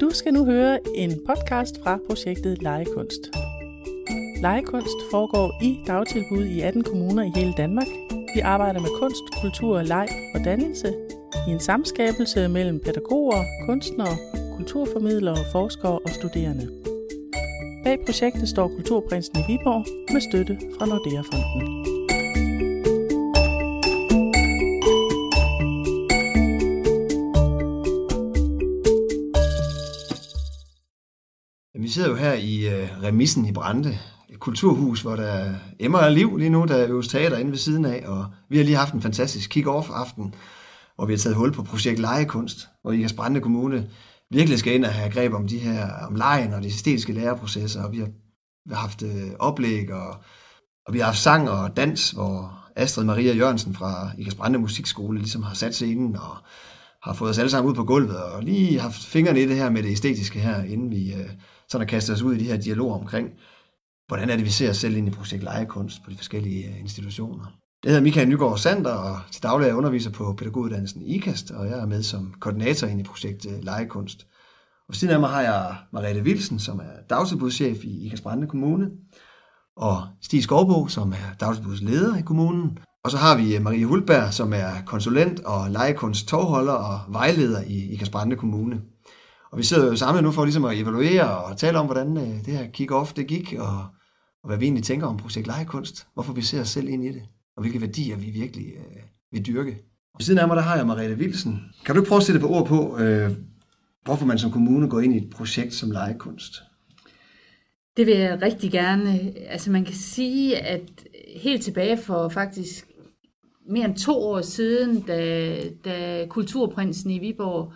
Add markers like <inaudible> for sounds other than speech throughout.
Du skal nu høre en podcast fra projektet Legekunst. Legekunst foregår i dagtilbud i 18 kommuner i hele Danmark. Vi arbejder med kunst, kultur, leg og dannelse i en samskabelse mellem pædagoger, kunstnere, kulturformidlere, forskere og studerende. Bag projektet står Kulturprinsen i Viborg med støtte fra Nordea-fonden. Vi sidder jo her i øh, remissen i Brande, et kulturhus, hvor der emmer af liv lige nu. Der er jo teater inde ved siden af, og vi har lige haft en fantastisk kick-off-aften, hvor vi har taget hul på projekt Legekunst, hvor Ikast Brande Kommune virkelig skal ind og have greb om de her, om lejen og de æstetiske læreprocesser, og vi har, vi har haft øh, oplæg, og, og vi har haft sang og dans, hvor Astrid Maria Jørgensen fra Ikast Brande Musikskole ligesom har sat scenen og har fået os alle sammen ud på gulvet, og lige haft fingrene i det her med det æstetiske her, inden vi øh, sådan at kaste os ud i de her dialoger omkring, hvordan er det, vi ser os selv ind i projekt legekunst på de forskellige øh, institutioner. Jeg hedder Michael Nygaard Sander, og til daglig er jeg underviser på pædagoguddannelsen i IKAST, og jeg er med som koordinator ind i projekt Lejekunst. legekunst. Og siden af mig har jeg Mariette Wilsen, som er dagtilbudschef i IKAST Brande Kommune, og Stig Skovbo, som er dagtilbudsleder i kommunen. Og så har vi øh, Marie Hulberg, som er konsulent og legekunst tovholder og vejleder i IKAST Brande Kommune. Og vi sidder jo samlet nu for ligesom at evaluere og tale om, hvordan øh, det her kick-off det gik, og, og hvad vi egentlig tænker om projekt legekunst, hvorfor vi ser os selv ind i det, og hvilke værdier vi virkelig øh, vil dyrke. Og ved siden af mig, der har jeg Mariette Wilsen. Kan du prøve at sætte på ord på, øh, hvorfor man som kommune går ind i et projekt som legekunst? Det vil jeg rigtig gerne. Altså man kan sige, at helt tilbage for faktisk mere end to år siden, da, da Kulturprinsen i Viborg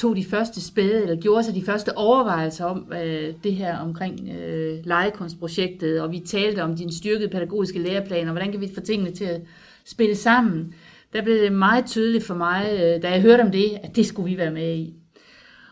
tog de første spæde, eller gjorde sig de første overvejelser om øh, det her omkring øh, legekunstprojektet, og vi talte om din styrkede pædagogiske læreplan, og hvordan kan vi få tingene til at spille sammen. Der blev det meget tydeligt for mig, øh, da jeg hørte om det, at det skulle vi være med i.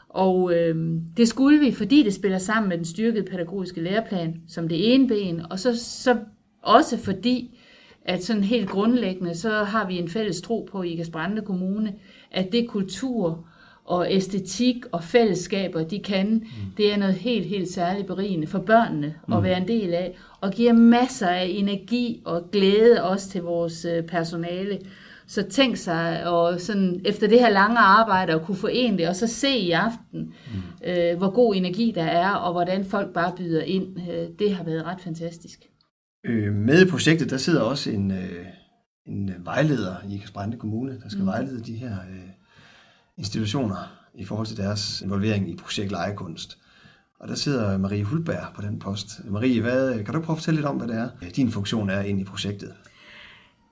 Og øh, det skulle vi, fordi det spiller sammen med den styrkede pædagogiske læreplan som det ene ben, og så, så også fordi, at sådan helt grundlæggende, så har vi en fælles tro på i Ikast Kommune, at det kultur og æstetik og fællesskaber, de kan, mm. det er noget helt, helt særligt berigende for børnene mm. at være en del af, og giver masser af energi og glæde også til vores øh, personale. Så tænk sig, og sådan, efter det her lange arbejde, at kunne forene det, og så se i aften, mm. øh, hvor god energi der er, og hvordan folk bare byder ind. Øh, det har været ret fantastisk. Øh, med i projektet, der sidder også en, øh, en vejleder i Ikast Kommune, der skal mm. vejlede de her øh, institutioner i forhold til deres involvering i projekt Legekunst. Og der sidder Marie Hulberg på den post. Marie, hvad, kan du prøve at fortælle lidt om, hvad det er, din funktion er inde i projektet?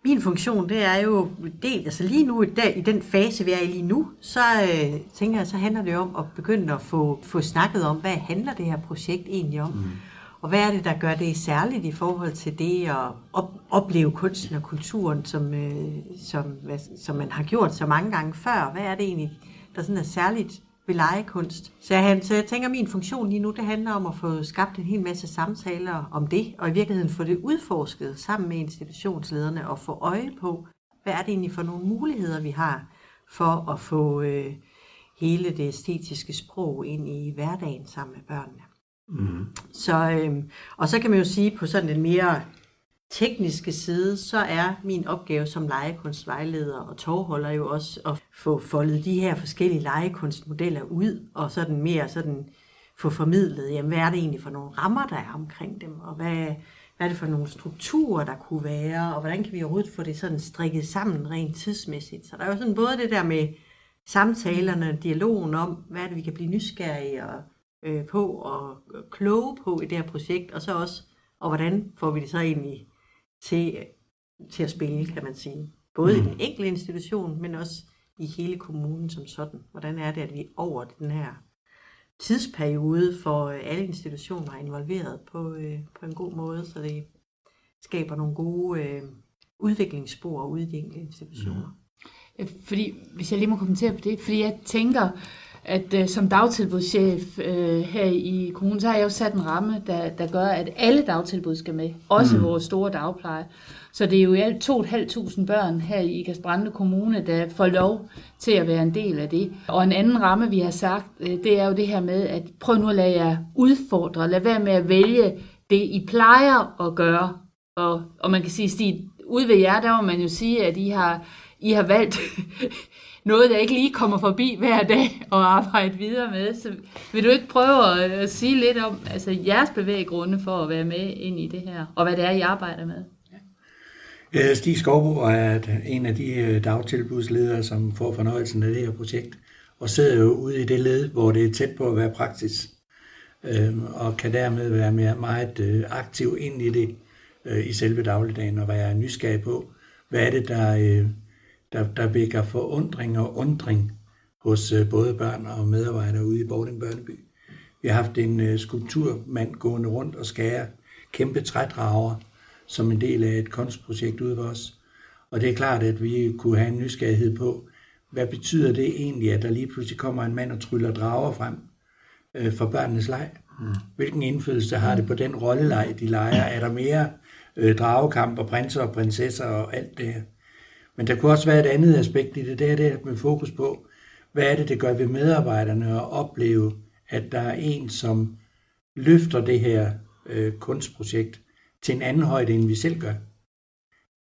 Min funktion, det er jo del, altså lige nu i den fase, vi er i lige nu, så øh, tænker jeg, så handler det om at begynde at få, få snakket om, hvad handler det her projekt egentlig om? Mm. Og hvad er det, der gør det særligt i forhold til det at op, opleve kunsten og kulturen, som, øh, som, hvad, som man har gjort så mange gange før? Hvad er det egentlig, der sådan er særligt ved legekunst? Så jeg, så jeg tænker, at min funktion lige nu, det handler om at få skabt en hel masse samtaler om det, og i virkeligheden få det udforsket sammen med institutionslederne og få øje på, hvad er det egentlig for nogle muligheder, vi har for at få øh, hele det æstetiske sprog ind i hverdagen sammen med børnene. Mm. Så, øh, og så kan man jo sige på sådan en mere tekniske side, så er min opgave som legekunstvejleder og tovholder jo også at få foldet de her forskellige legekunstmodeller ud, og sådan mere sådan få formidlet, jamen, hvad er det egentlig for nogle rammer, der er omkring dem, og hvad, hvad er det for nogle strukturer, der kunne være, og hvordan kan vi overhovedet få det sådan strikket sammen rent tidsmæssigt. Så der er jo sådan både det der med samtalerne, dialogen om, hvad er det, vi kan blive nysgerrige og øh, på og kloge på i det her projekt, og så også, og hvordan får vi det så egentlig til, til at spille, kan man sige. Både mm. i den enkelte institution, men også i hele kommunen som sådan. Hvordan er det, at vi over den her tidsperiode for alle institutioner involveret på, øh, på en god måde, så det skaber nogle gode øh, udviklingsspor ude i de enkelte institutioner. Mm. Fordi, hvis jeg lige må kommentere på det, fordi jeg tænker, at øh, som dagtilbudschef øh, her i kommunen, så har jeg jo sat en ramme, der, der gør, at alle dagtilbud skal med, også mm. vores store dagpleje. Så det er jo i alt 2.500 børn her i Ikast Kommune, der får lov til at være en del af det. Og en anden ramme, vi har sagt, øh, det er jo det her med, at prøv nu at lade jer udfordre. Lad være med at vælge det, I plejer at gøre. Og, og man kan sige, Stig, ude ved jer, der må man jo sige, at I har, I har valgt <laughs> noget, der ikke lige kommer forbi hver dag og arbejde videre med. Så vil du ikke prøve at, at sige lidt om altså, jeres bevæggrunde for at være med ind i det her, og hvad det er, I arbejder med? Ja. Øh, Stig Skovbo er en af de øh, dagtilbudsledere, som får fornøjelsen af det her projekt, og sidder jo ude i det led, hvor det er tæt på at være praksis, øhm, og kan dermed være mere, meget øh, aktiv ind i det øh, i selve dagligdagen, og være nysgerrig på, hvad er det, der, øh, der, der vækker forundring og undring hos øh, både børn og medarbejdere ude i Bording Børneby. Vi har haft en øh, skulpturmand gående rundt og skære kæmpe trædrager, som en del af et kunstprojekt ude ved os. Og det er klart, at vi kunne have en nysgerrighed på, hvad betyder det egentlig, at der lige pludselig kommer en mand og tryller drager frem øh, for børnenes leg? Mm. Hvilken indflydelse har det på den rolleleg, de leger? Er der mere øh, dragekamp og prinser og prinsesser og alt det her? Men der kunne også være et andet aspekt i det, det er det med fokus på, hvad er det, det gør ved medarbejderne at opleve, at der er en, som løfter det her øh, kunstprojekt til en anden højde, end vi selv gør.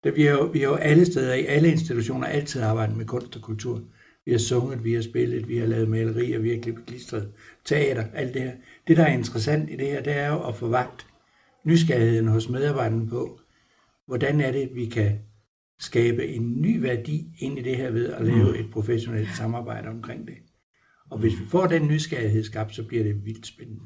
Der, vi, har jo, vi har jo alle steder, i alle institutioner, altid arbejdet med kunst og kultur. Vi har sunget, vi har spillet, vi har lavet malerier, vi har klippet klistret, teater, alt det her. Det, der er interessant i det her, det er jo at få vagt nysgerrigheden hos medarbejderne på, hvordan er det, vi kan skabe en ny værdi ind i det her ved at lave et professionelt samarbejde omkring det. Og hvis vi får den nysgerrighed skabt, så bliver det vildt spændende.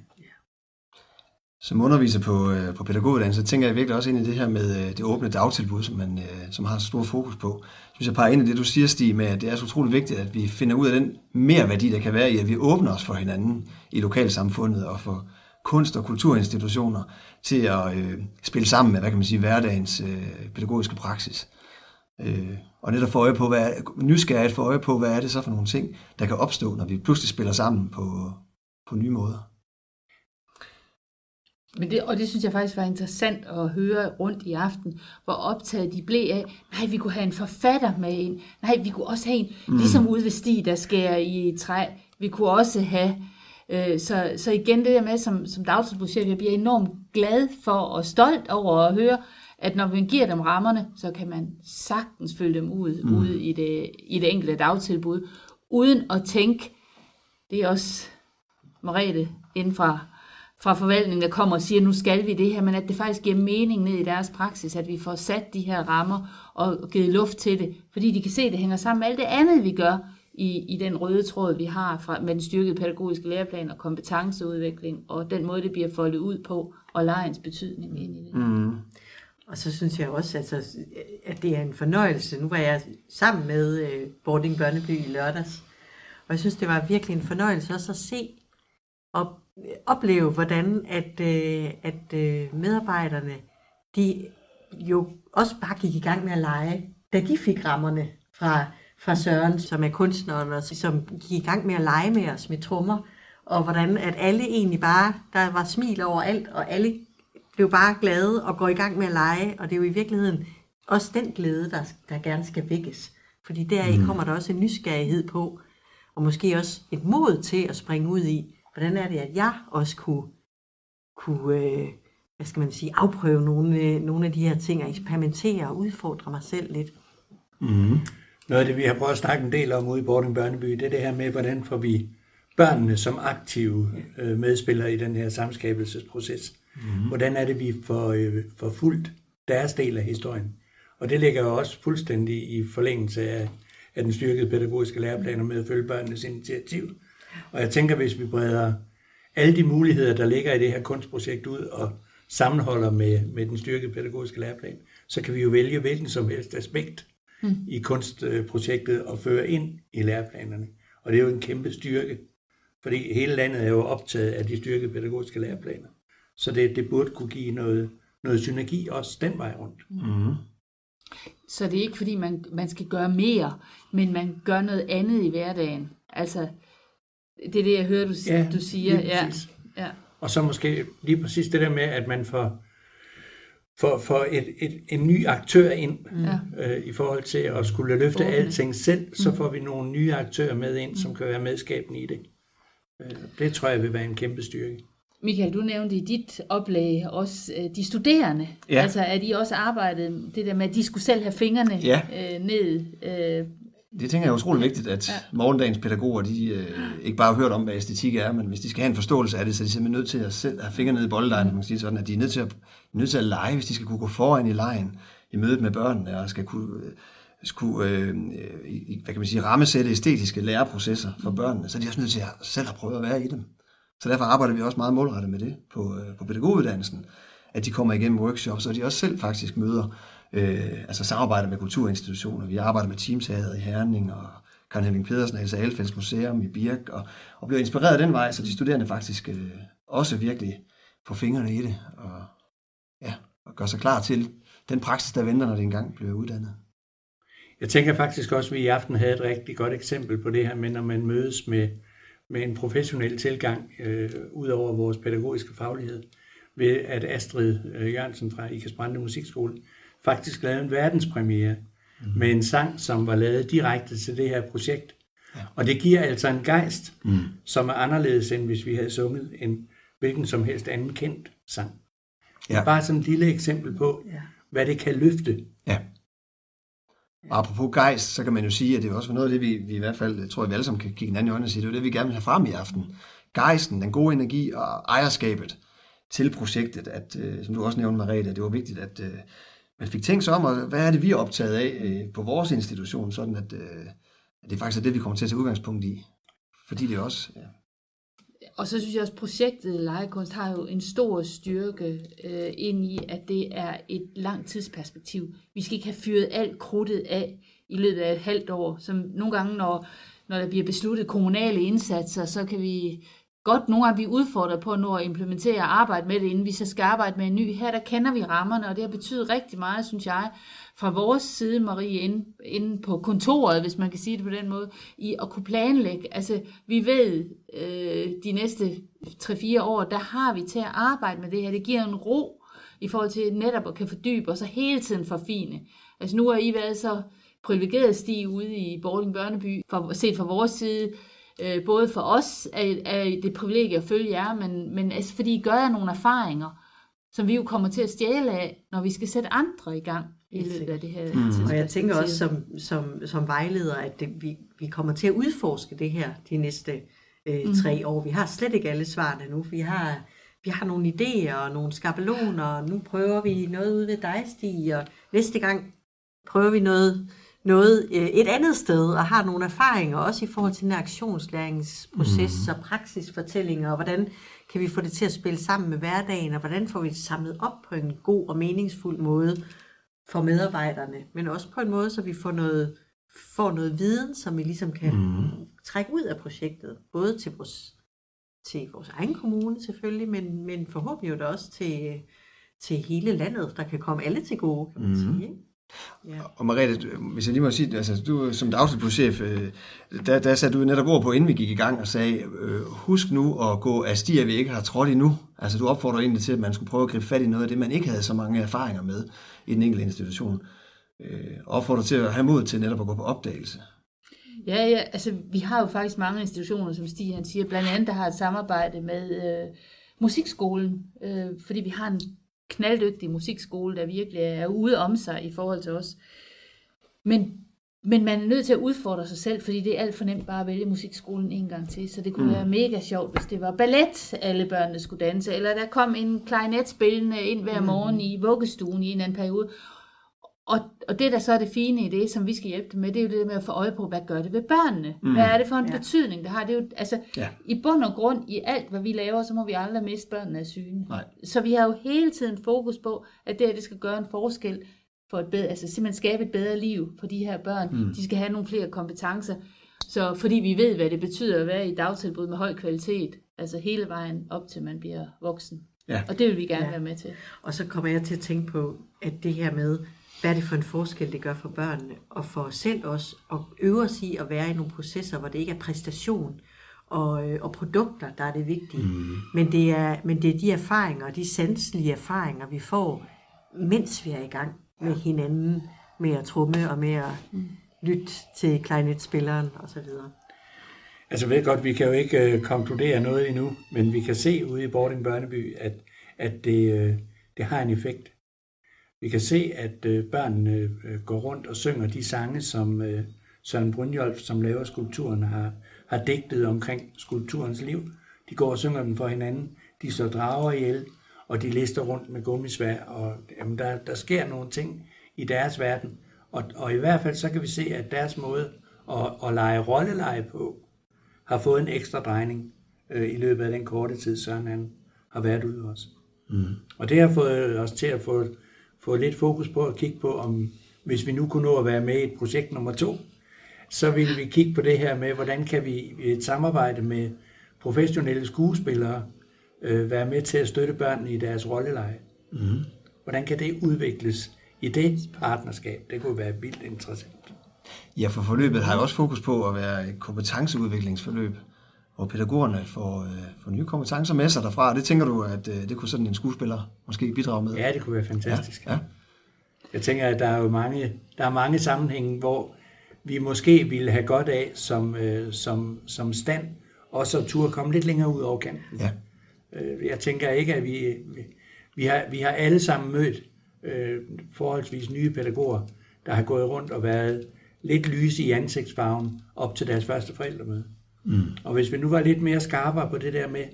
Som underviser på, øh, på pædagoguddannelsen, så tænker jeg virkelig også ind i det her med øh, det åbne dagtilbud, som man øh, som har stor fokus på. Jeg hvis jeg peger ind i det, du siger, Stig, med, at det er så utroligt vigtigt, at vi finder ud af den mere værdi, der kan være i, at vi åbner os for hinanden i lokalsamfundet og for kunst- og kulturinstitutioner til at øh, spille sammen med, hvad kan man sige, hverdagens øh, pædagogiske praksis. Øh, og netop få øje på, hvad er, nysgerrigt få øje på, hvad er det så for nogle ting, der kan opstå, når vi pludselig spiller sammen på, på nye måder. Men det, og det synes jeg faktisk var interessant at høre rundt i aften, hvor optaget de blev af, nej, vi kunne have en forfatter med ind, nej, vi kunne også have en, mm. ligesom ude ved Stig, der skærer i træ, vi kunne også have, øh, så, så igen det der med, som, som dagtilbudschef, jeg bliver enormt glad for og stolt over at høre, at når man giver dem rammerne, så kan man sagtens følge dem ud, mm. ud i, det, i det enkelte dagtilbud, uden at tænke, det er også Marete inden fra fra forvaltningen, der kommer og siger, nu skal vi det her, men at det faktisk giver mening ned i deres praksis, at vi får sat de her rammer og givet luft til det, fordi de kan se, at det hænger sammen med alt det andet, vi gør i, i den røde tråd, vi har fra, med den styrkede pædagogiske læreplan og kompetenceudvikling, og den måde, det bliver foldet ud på, og lejens betydning ind i det. Mm. Og så synes jeg også, altså, at det er en fornøjelse. Nu var jeg sammen med øh, Boarding Børneby i lørdags, og jeg synes, det var virkelig en fornøjelse også at se og opleve, hvordan at, øh, at øh, medarbejderne, de jo også bare gik i gang med at lege, da de fik rammerne fra, fra Søren, som er kunstneren, og som gik i gang med at lege med os med trommer, og hvordan at alle egentlig bare, der var smil over alt, og alle blev bare glade og går i gang med at lege, og det er jo i virkeligheden også den glæde, der, der gerne skal vækkes. Fordi deri mm. kommer der også en nysgerrighed på, og måske også et mod til at springe ud i, hvordan er det, at jeg også kunne, kunne øh, hvad skal man sige, afprøve nogle, øh, nogle af de her ting, og eksperimentere og udfordre mig selv lidt. Mm. Noget af det, vi har prøvet at snakke en del om ude i Bording Børneby, det er det her med, hvordan får vi børnene som aktive øh, medspillere i den her samskabelsesproces. Mm. Hvordan er det, vi får, øh, får fuldt deres del af historien. Og det ligger jo også fuldstændig i forlængelse af, af den styrkede pædagogiske læreplan med at følge børnenes initiativ. Og jeg tænker, hvis vi breder alle de muligheder, der ligger i det her kunstprojekt ud og sammenholder med, med den styrkede pædagogiske læreplan, så kan vi jo vælge hvilken som helst aspekt mm. i kunstprojektet og føre ind i læreplanerne. Og det er jo en kæmpe styrke, fordi hele landet er jo optaget af de styrkede pædagogiske læreplaner. Så det, det burde kunne give noget, noget synergi også den vej rundt. Mm. Så det er ikke fordi, man, man skal gøre mere, men man gør noget andet i hverdagen. Altså, det er det, jeg hører, du, ja, du siger. Ja, ja. Og så måske lige præcis det der med, at man får, for, for et, et, en ny aktør ind Ja. øh, i forhold til at skulle løfte Åbne. alting selv, så får vi nogle nye aktører med ind, som kan være medskabende i det. Øh, det tror jeg vil være en kæmpe styrke. Michael, du nævnte i dit oplæg også øh, de studerende. Ja. Altså, at I også arbejdede det der med, at de skulle selv have fingrene Ja. øh, ned. Øh, Det tænker jeg er utrolig vigtigt, at ja. morgendagens pædagoger, de øh, ikke bare har hørt om, hvad æstetik er, men hvis de skal have en forståelse af det, så er de simpelthen nødt til at selv have fingre ned i bolddejen, man kan sige sådan, at de er nødt til at, nødt til at lege, hvis de skal kunne gå foran i lejen, i mødet med børnene, og skal kunne, øh, skulle, øh, i, hvad kan man sige, rammesætte æstetiske læreprocesser for børnene, så er de også nødt til at selv at prøve at være i dem. Så derfor arbejder vi også meget målrettet med det på, øh, på pædagoguddannelsen, at de kommer igennem workshops, og de også selv faktisk møder, øh, altså samarbejder med kulturinstitutioner. Vi arbejder med teamsaget i Herning, og Karen Henning Pedersen og Elsa Alfelds Museum i Birk, og, og bliver inspireret den vej, så de studerende faktisk øh, også virkelig får fingrene i det, og, ja, og gør sig klar til den praksis, der venter, når de engang bliver uddannet. Jeg tænker faktisk også, at vi i aften havde et rigtig godt eksempel på det her med, når man mødes med, med en professionel tilgang, øh, ud over vores pædagogiske faglighed, ved at Astrid øh, Jørgensen fra Ikast Brande Musikskole faktisk lavede en verdenspremiere mm. med en sang, som var lavet direkte til det her projekt. Ja. Og det giver altså en gejst, mm. som er anderledes, end hvis vi havde sunget en hvilken som helst anden kendt sang. Ja. Bare sådan et lille eksempel på, Ja. hvad det kan løfte. Ja. Og apropos gejst, så kan man jo sige, at det er også noget af det, vi, vi i hvert fald, tror jeg, vi alle sammen kan kigge hinanden i øjnene og sige, det er det, vi gerne vil have frem i aften. Gejsten, den gode energi og ejerskabet til projektet, at, øh, som du også nævnte, Marie, at det var vigtigt, at øh, man fik tænkt sig om, og hvad er det, vi er optaget af øh, på vores institution, sådan at, øh, at det faktisk er det, vi kommer til at tage udgangspunkt i. Fordi det er også... Ja. Og så synes jeg også, at projektet Legekunst har jo en stor styrke øh, ind i, at det er et langt tidsperspektiv. Vi skal ikke have fyret alt krudtet af i løbet af et halvt år. Som nogle gange, når, når der bliver besluttet kommunale indsatser, så kan vi godt nogle gange blive udfordret på at nå at implementere og arbejde med det, inden vi så skal arbejde med en ny. Her der kender vi rammerne, og det har betydet rigtig meget, synes jeg, fra vores side, Marie, inde, inde på kontoret, hvis man kan sige det på den måde, i at kunne planlægge. Altså, vi ved, øh, de næste 3-4 år, der har vi til at arbejde med det her. Det giver en ro i forhold til netop at kan fordybe og så hele tiden forfine. Altså, nu har I været så privilegeret stige ude i Bording Børneby, for, set fra vores side, øh, både for os er, er det privilegie at følge jer, men, men altså, fordi I gør jer nogle erfaringer, som vi jo kommer til at stjæle af, når vi skal sætte andre i gang i løbet af det her Mm. Og jeg tænker også som, som, som vejleder, at det, vi, vi kommer til at udforske det her de næste øh, tre år. Vi har slet ikke alle svarene nu. Vi har, vi har nogle idéer og nogle skabeloner, og nu prøver vi noget ude ved dig, Stig, og næste gang prøver vi noget, noget øh, et andet sted, og har nogle erfaringer, også i forhold til den aktionslæringsproces og praksisfortællinger, og hvordan kan vi få det til at spille sammen med hverdagen, og hvordan får vi det samlet op på en god og meningsfuld måde for medarbejderne, men også på en måde, så vi får noget, får noget viden, som vi ligesom kan mm. trække ud af projektet, både til vores, til vores egen kommune selvfølgelig, men, men forhåbentlig jo da også til, til hele landet, der kan komme alle til gode, kan man mm. sige. Ikke? Ja. Og Mariette, hvis jeg lige må sige, altså du som dagtilbudschef, øh, der, der satte du netop ord på, inden vi gik i gang og sagde, øh, husk nu at gå af stier, vi ikke har trådt endnu. Altså du opfordrer egentlig til, at man skulle prøve at gribe fat i noget af det, man ikke havde så mange erfaringer med i den enkelte institution. Øh, opfordrer til at have mod til netop at gå på opdagelse. Ja, ja, altså vi har jo faktisk mange institutioner, som Stig han siger, blandt andet der har et samarbejde med øh, musikskolen, øh, fordi vi har en knalddygtig musikskole, der virkelig er ude om sig i forhold til os. Men, men man er nødt til at udfordre sig selv, fordi det er alt for nemt bare at vælge musikskolen en gang til. Så det kunne mm. være mega sjovt, hvis det var ballet, alle børnene skulle danse, eller der kom en klarinetspillende ind hver morgen i vuggestuen i en eller anden periode. Og, og det, der så er det fine i det, som vi skal hjælpe dem med, det er jo det der med at få øje på, hvad gør det ved børnene? Mm. Hvad er det for en Ja. betydning, det har? Det er jo, altså, ja. I bund og grund, i alt, hvad vi laver, så må vi aldrig miste børnene af syne. Nej. Så vi har jo hele tiden fokus på, at det her, det skal gøre en forskel for et bedre, altså simpelthen skabe et bedre liv for de her børn. Mm. De skal have nogle flere kompetencer. Så fordi vi ved, hvad det betyder at være i dagtilbud med høj kvalitet, altså hele vejen op til man bliver voksen. Ja. Og det vil vi gerne Ja. være med til. Og så kommer jeg til at tænke på, at det her med, hvad er det for en forskel, det gør for børnene, og for os selv også, at øve os i at være i nogle processer, hvor det ikke er præstation og, øh, og produkter, der er det vigtige, mm. men, det er, men det er de erfaringer, de sanselige erfaringer, vi får mens vi er i gang med hinanden, med at trumme og med at lytte til kleinetspilleren osv. Altså ved godt, vi kan jo ikke øh, konkludere noget endnu, men vi kan se ude i Bording Børneby, at, at det, øh, det har en effekt. Vi kan se, at øh, børnene øh, går rundt og synger de sange, som øh, Søren Brynjolf, som laver skulpturen, har, har digtet omkring skulpturens liv. De går og synger dem for hinanden. De slår drager ihjel, og de lister rundt med gummisvær, og jamen, der, der sker nogle ting i deres verden. Og, og i hvert fald så kan vi se, at deres måde at, at lege rolleleje på, har fået en ekstra drejning øh, i løbet af den korte tid, Søren han har været ude os. Mm. Og det har fået os til at få, få lidt fokus på at kigge på, om hvis vi nu kunne nå at være med i et projekt nummer to, så ville vi kigge på det her med, hvordan kan vi i et samarbejde med professionelle skuespillere øh, være med til at støtte børnene i deres rolleleje. Mm. Hvordan kan det udvikles i det partnerskab? Det kunne være vildt interessant. Ja, for forløbet har jo også fokus på at være et kompetenceudviklingsforløb, hvor pædagogerne får, øh, får nye kompetencer med sig derfra. Det tænker du, at øh, det kunne sådan en skuespiller måske bidrage med? Ja, det kunne være fantastisk. Ja, ja. Jeg tænker, at der er jo mange, der er mange sammenhænge, hvor vi måske ville have godt af som, øh, som, som stand, også at turde komme lidt længere ud over kanten. Ja. Øh, jeg tænker ikke, at vi, vi, har, vi har alle sammen mødt øh, forholdsvis nye pædagoger, der har gået rundt og været lidt lyse i ansigtsfarven op til deres første forældremøde. Mm. Og hvis vi nu var lidt mere skarpere på det der med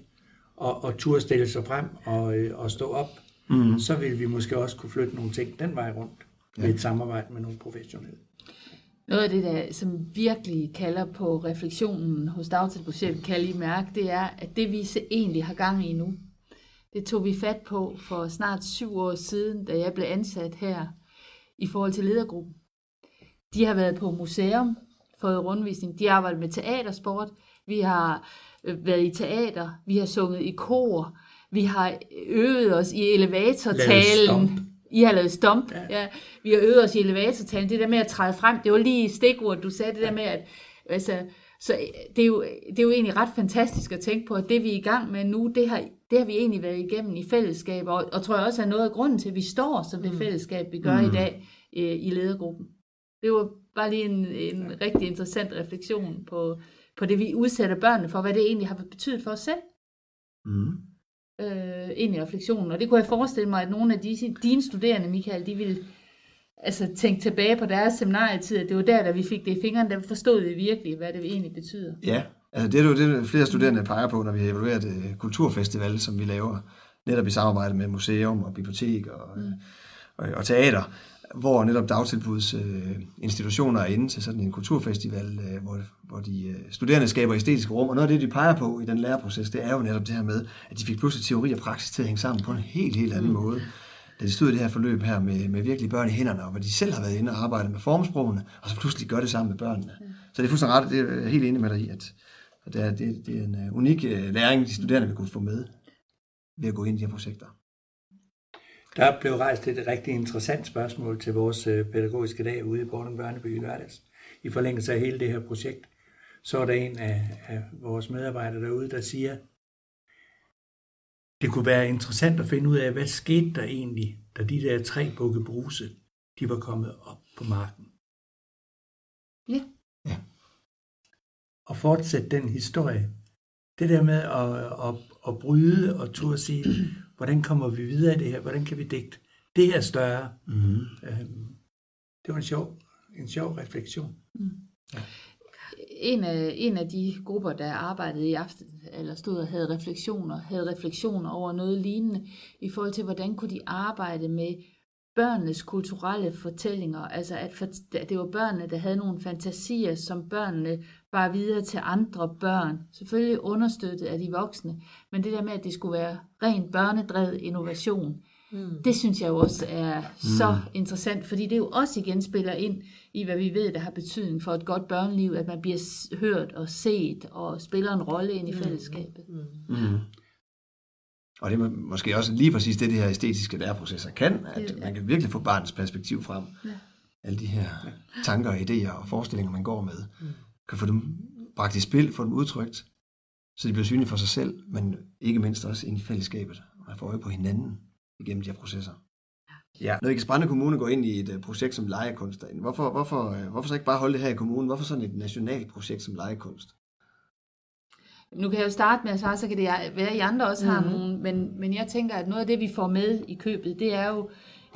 at, at turde stille sig frem og, øh, og stå op, mm. så ville vi måske også kunne flytte nogle ting den vej rundt ja. ved et samarbejde med nogle professionelle. Noget af det, der som virkelig kalder på refleksionen hos dagtilbudschefen, kan jeg lige mærke, det er, at det vi egentlig har gang i nu, det tog vi fat på for snart syv år siden, da jeg blev ansat her i forhold til ledergruppen. De har været på museum, fået rundvisning, de har arbejdet med teatersport, vi har øh, været i teater, vi har sunget i kor, vi har øvet os i elevatortalen. I har lavet stomp. Ja. ja. Vi har øvet os i elevatortalen. Det der med at træde frem, det var lige stikord, du sagde, det der med, at altså, så det er, jo, det er jo egentlig ret fantastisk at tænke på, at det vi er i gang med nu, det har, det har vi egentlig været igennem i fællesskab, og, og tror jeg også er noget af grunden til, at vi står som det mm. fællesskab, vi gør mm. i dag øh, i ledergruppen. Det var bare lige en, en ja. rigtig interessant refleksion på, på det, vi udsætter børnene for, hvad det egentlig har betydet for os selv. Mm. Øh, ind i refleksionen. Og det kunne jeg forestille mig, at nogle af de, dine studerende, Michael, de ville altså, tænke tilbage på deres seminarietid, at det var der, da vi fik det i fingrene, der forstod vi virkelig, hvad det egentlig betyder. Ja, altså det er jo det, flere studerende peger på, når vi evaluerer det kulturfestival, som vi laver, netop i samarbejde med museum og bibliotek og, mm. og, og teater hvor netop dagtilbuds øh, institutioner er inde til sådan en kulturfestival, øh, hvor, hvor de øh, studerende skaber æstetiske rum. Og noget af det, de peger på i den læreproces, det er jo netop det her med, at de fik pludselig teori og praksis til at hænge sammen på en helt, helt anden mm. måde. Da de stod i det her forløb her med, med virkelig børn i hænderne, og hvor de selv har været inde og arbejdet med formsprogene, og så pludselig gør det sammen med børnene. Mm. Så det er fuldstændig ret, det er jeg helt enig med dig i, at, at det, er, det, det er en uh, unik læring, de studerende vil kunne få med ved at gå ind i de her projekter. Der blev rejst et rigtig interessant spørgsmål til vores øh, pædagogiske dag ude i Borten Børneby i lørdags. I forlængelse af hele det her projekt, så er der en af, af vores medarbejdere derude, der siger, det kunne være interessant at finde ud af, hvad skete der egentlig, da de der tre bukke bruse, de var kommet op på marken. Ja. ja. Og fortsætte den historie. Det der med at, at, at bryde og turde sige, hvordan kommer vi videre i det her? Hvordan kan vi digte det her større? Mm. Øhm, det var en sjov, en sjov refleksion. Mm. Ja. En af, en af de grupper, der arbejdede i aften, eller stod og havde refleksioner, havde refleksioner over noget lignende, i forhold til, hvordan kunne de arbejde med børnenes kulturelle fortællinger, altså at, for, det var børnene, der havde nogle fantasier, som børnene bare videre til andre børn, selvfølgelig understøttet af de voksne, men det der med, at det skulle være rent børnedrevet innovation, mm. det synes jeg jo også er mm. så interessant, fordi det jo også igen spiller ind i, hvad vi ved, der har betydning for et godt børneliv, at man bliver hørt og set og spiller en rolle ind i mm. fællesskabet. Mm. Mm. Og det er måske også lige præcis det, de her æstetiske læreprocesser kan, at man kan virkelig få barnets perspektiv frem. Ja. Alle de her tanker, idéer og forestillinger, man går med, mm. Kan få dem bragt i spil, få dem udtrykt, så de bliver synlige for sig selv, men ikke mindst også ind i fællesskabet, og få øje på hinanden igennem de her processer. Ja. Når ikke Brande Kommune går ind i et uh, projekt som legekunst derinde, hvorfor, hvorfor, uh, hvorfor så ikke bare holde det her i kommunen? Hvorfor sådan et nationalt projekt som legekunst? Nu kan jeg jo starte med at sige, så kan det være, at I andre også har Mhm. nogle, men, men jeg tænker, at noget af det, vi får med i købet, det er jo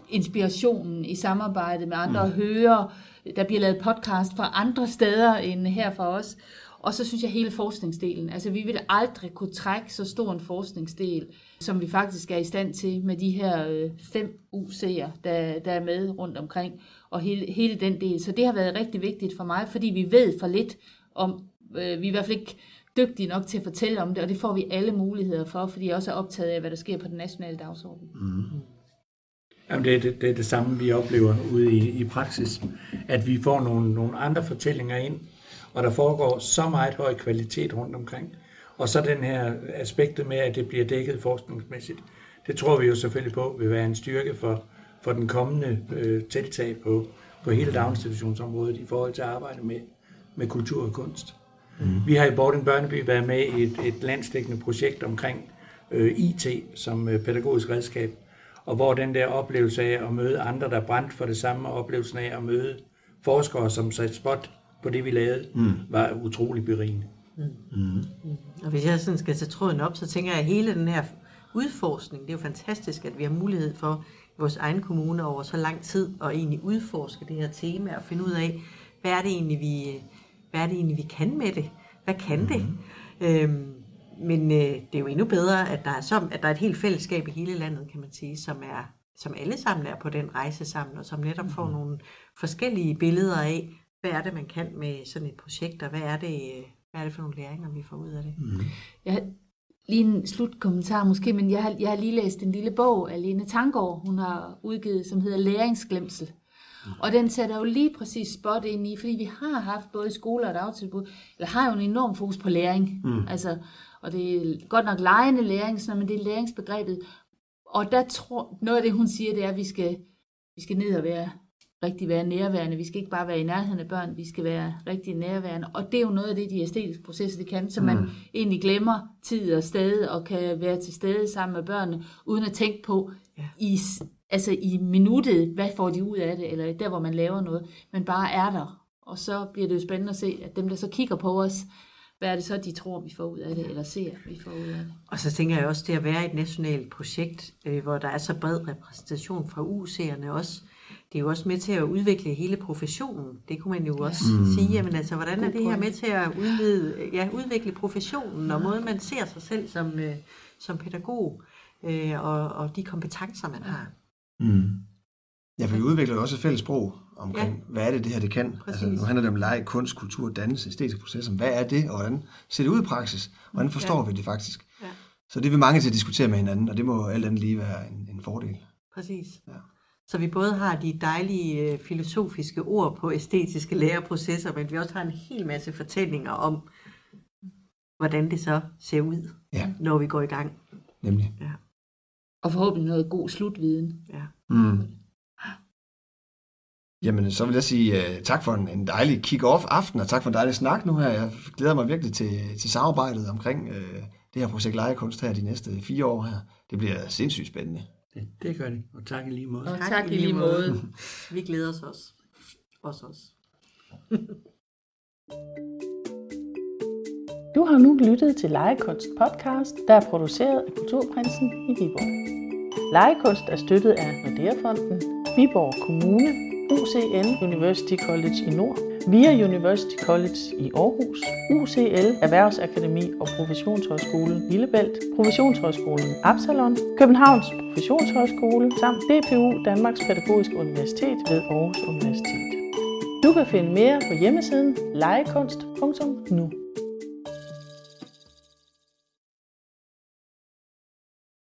inspirationen i samarbejde med andre, mm. at høre, der bliver lavet podcast fra andre steder end her fra os. Og så synes jeg hele forskningsdelen. Altså vi vil aldrig kunne trække så stor en forskningsdel, som vi faktisk er i stand til med de her øh, fem UC'er, der, der er med rundt omkring, og hele, hele den del. Så det har været rigtig vigtigt for mig, fordi vi ved for lidt om, øh, vi er i hvert fald ikke dygtige nok til at fortælle om det, og det får vi alle muligheder for, fordi jeg også er optaget af, hvad der sker på den nationale dagsorden. Mm-hmm. Jamen, det, er det, det er det samme, vi oplever ude i, i praksis, at vi får nogle, nogle andre fortællinger ind, og der foregår så meget høj kvalitet rundt omkring. Og så den her aspektet med, at det bliver dækket forskningsmæssigt, det tror vi jo selvfølgelig på vil være en styrke for, for den kommende øh, tiltag på, på hele daginstitutionsområdet i forhold til at arbejde med, med kultur og kunst. Mm. Vi har i Bording Børneby været med i et, et landsdækkende projekt omkring øh, IT som øh, pædagogisk redskab, og hvor den der oplevelse af at møde andre, der brændte for det samme, og oplevelsen af at møde forskere, som satte spot på det, vi lavede, mm. var utrolig berigende. Og hvis jeg sådan skal tage tråden op, så tænker jeg, at hele den her udforskning, det er jo fantastisk, at vi har mulighed for i vores egen kommune over så lang tid at egentlig udforske det her tema og finde ud af, hvad er det egentlig, vi, hvad er det egentlig, vi kan med det? Hvad kan mm-hmm. det? Øhm, men øh, det er jo endnu bedre, at der, er som, at der er et helt fællesskab i hele landet, kan man sige, som, er, som alle sammen er på den rejse sammen, og som netop får nogle forskellige billeder af, hvad er det, man kan med sådan et projekt, og hvad er det, øh, hvad er det for nogle læringer, vi får ud af det. Mm. Jeg har lige en slutkommentar måske, men jeg har, jeg har lige læst en lille bog af Lene Tangård, hun har udgivet, som hedder Læringsglemsel. Og den sætter jo lige præcis spot ind i, fordi vi har haft både skoler og dagtilbud, eller har jo en enorm fokus på læring. Mm. Altså, og det er godt nok lejende læring, sådan, men det er læringsbegrebet. Og der tror, noget af det, hun siger, det er, at vi skal, vi skal ned og være rigtig være nærværende. Vi skal ikke bare være i nærheden af børn, vi skal være rigtig nærværende. Og det er jo noget af det, de æstetiske processer, de kan, så man mm. egentlig glemmer tid og sted, og kan være til stede sammen med børnene, uden at tænke på, Ja. i, altså i minuttet, hvad får de ud af det, eller der, hvor man laver noget, men bare er der. Og så bliver det jo spændende at se, at dem, der så kigger på os, hvad er det så, de tror, vi får ud af det, eller ser, vi får ud af det. Og så tænker jeg også, det at være et nationalt projekt, øh, hvor der er så bred repræsentation fra UC'erne også, det er jo også med til at udvikle hele professionen. Det kunne man jo også mm. sige, jamen altså, hvordan er God det her med til at udvide, ja, udvikle professionen, og måden man ser sig selv som, øh, som pædagog, øh, og, og de kompetencer, man har. Mm. Ja, for vi udvikler jo også et fælles sprog omkring, ja. hvad er det, det her det kan. Altså, nu handler det om leg, kunst, kultur, dannelse, æstetiske processer. Hvad er det, og hvordan ser det ud i praksis? Hvordan forstår Ja. vi det faktisk? Ja. Så det vil mange til at diskutere med hinanden, og det må alt andet lige være en, en fordel. Præcis. Ja. Så vi både har de dejlige øh, filosofiske ord på æstetiske læreprocesser, men vi også har en hel masse fortællinger om, hvordan det så ser ud, Ja. når vi går i gang. Nemlig. Ja. Og forhåbentlig noget god slutviden. Ja. Mm. Jamen, så vil jeg sige uh, tak for en, en dejlig kick-off aften, og tak for en dejlig snak nu her. Jeg glæder mig virkelig til, til samarbejdet omkring uh, det her projekt Lejekunst her de næste fire år her. Det bliver sindssygt spændende. Det, det gør det, og tak i lige måde. Og tak i lige måde. <laughs> Vi glæder os også. Også os. <laughs> Du har nu lyttet til Legekunst podcast, der er produceret af Kulturprinsen i Viborg. Legekunst er støttet af Nordea-fonden, Viborg Kommune, UCN University College i Nord, VIA University College i Aarhus, UCL Erhvervsakademi og Professionshøjskolen Lillebælt, Professionshøjskolen Absalon, Københavns Professionshøjskole samt DPU Danmarks Pædagogiske Universitet ved Aarhus Universitet. Du kan finde mere på hjemmesiden legekunst.nu.